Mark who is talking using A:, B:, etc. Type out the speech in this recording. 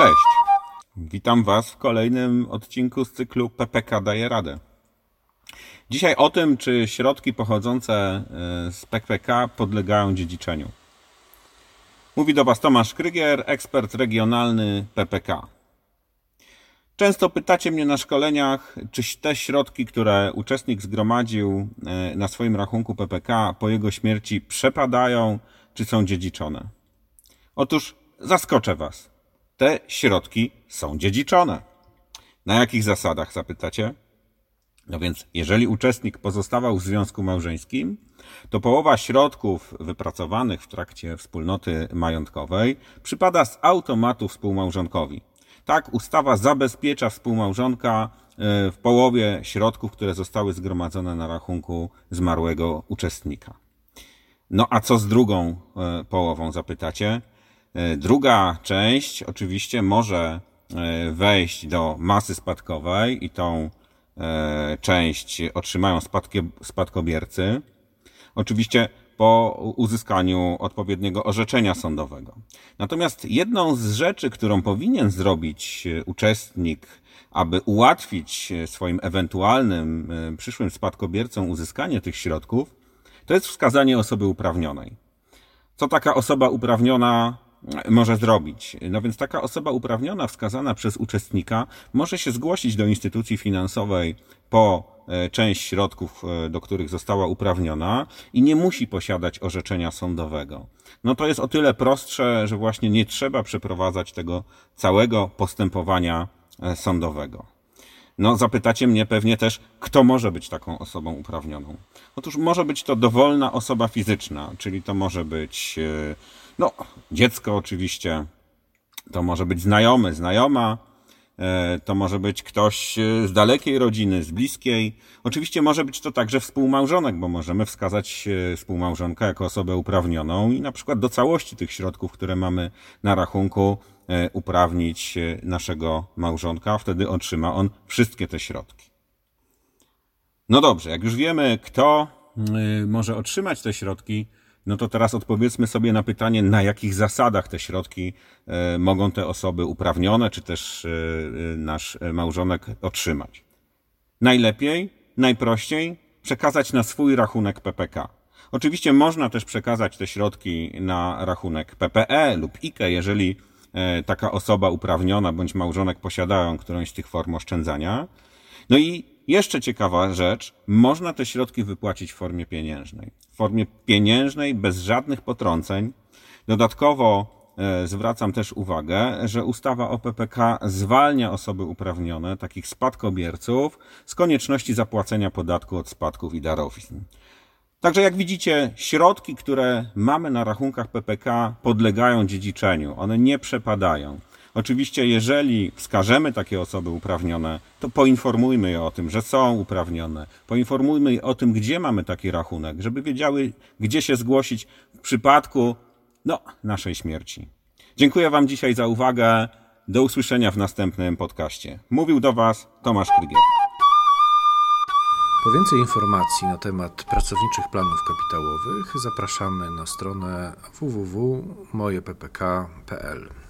A: Cześć. Witam Was w kolejnym odcinku z cyklu PPK daje radę. Dzisiaj o tym, czy środki pochodzące e, z PPK podlegają dziedziczeniu. Mówi do Was Tomasz Krygier, ekspert regionalny PPK. Często pytacie mnie na szkoleniach, czy te środki, które uczestnik zgromadził e, na swoim rachunku PPK po jego śmierci przepadają, czy są dziedziczone. Otóż zaskoczę Was. Te środki są dziedziczone. Na jakich zasadach zapytacie? No więc, jeżeli uczestnik pozostawał w związku małżeńskim, to połowa środków wypracowanych w trakcie wspólnoty majątkowej przypada z automatu współmałżonkowi. Tak, ustawa zabezpiecza współmałżonka e, w połowie środków, które zostały zgromadzone na rachunku zmarłego uczestnika. No a co z drugą e, połową, zapytacie? E, druga część oczywiście może wejść do masy spadkowej i tą część otrzymają spadkobiercy. Oczywiście po uzyskaniu odpowiedniego orzeczenia sądowego. Natomiast jedną z rzeczy, którą powinien zrobić e, uczestnik, aby ułatwić e, swoim ewentualnym e, przyszłym spadkobiercom uzyskanie tych środków, to jest wskazanie osoby uprawnionej. Co taka osoba uprawniona może zrobić. No więc taka osoba uprawniona, wskazana przez uczestnika, może się zgłosić do instytucji finansowej po e, część środków, e, do których została uprawniona i nie musi posiadać orzeczenia sądowego. No to jest o tyle prostsze, że właśnie nie trzeba przeprowadzać tego całego postępowania e, sądowego. No, zapytacie mnie pewnie też, kto może być taką osobą uprawnioną. Otóż może być to dowolna osoba fizyczna, czyli to może być no, dziecko oczywiście, to może być znajomy, znajoma, e, to może być ktoś e, z dalekiej rodziny, z bliskiej. Oczywiście może być to także współmałżonek, bo możemy wskazać e, współmałżonka jako osobę uprawnioną i na przykład do całości tych środków, które mamy na rachunku, uprawnić naszego małżonka, wtedy otrzyma on wszystkie te środki. No dobrze, jak już wiemy, kto może otrzymać te środki, no to teraz odpowiedzmy sobie na pytanie, na jakich zasadach te środki e, mogą te osoby uprawnione, czy też e, e, nasz małżonek otrzymać. Najlepiej, najprościej przekazać na swój rachunek PPK. Oczywiście można też przekazać te środki na rachunek PPE lub IKE, jeżeli taka osoba uprawniona bądź małżonek posiadają którąś z tych form oszczędzania. No i jeszcze ciekawa rzecz, można te środki wypłacić w formie pieniężnej. W formie pieniężnej, bez żadnych potrąceń. Dodatkowo e, zwracam też uwagę, że ustawa o PPK zwalnia osoby uprawnione, takich spadkobierców, z konieczności zapłacenia podatku od spadków i darowizn. Także jak widzicie, środki, które mamy na rachunkach PPK podlegają dziedziczeniu, one nie przepadają. Oczywiście, jeżeli wskażemy takie osoby uprawnione, to poinformujmy je o tym, że są uprawnione. Poinformujmy je o tym, gdzie mamy taki rachunek, żeby wiedziały, gdzie się zgłosić w przypadku no, naszej śmierci. Dziękuję Wam dzisiaj za uwagę. Do usłyszenia w następnym podcaście. Mówił do Was Tomasz Krygier.
B: Po więcej informacji na temat pracowniczych planów kapitałowych zapraszamy na stronę www.mojeppk.pl.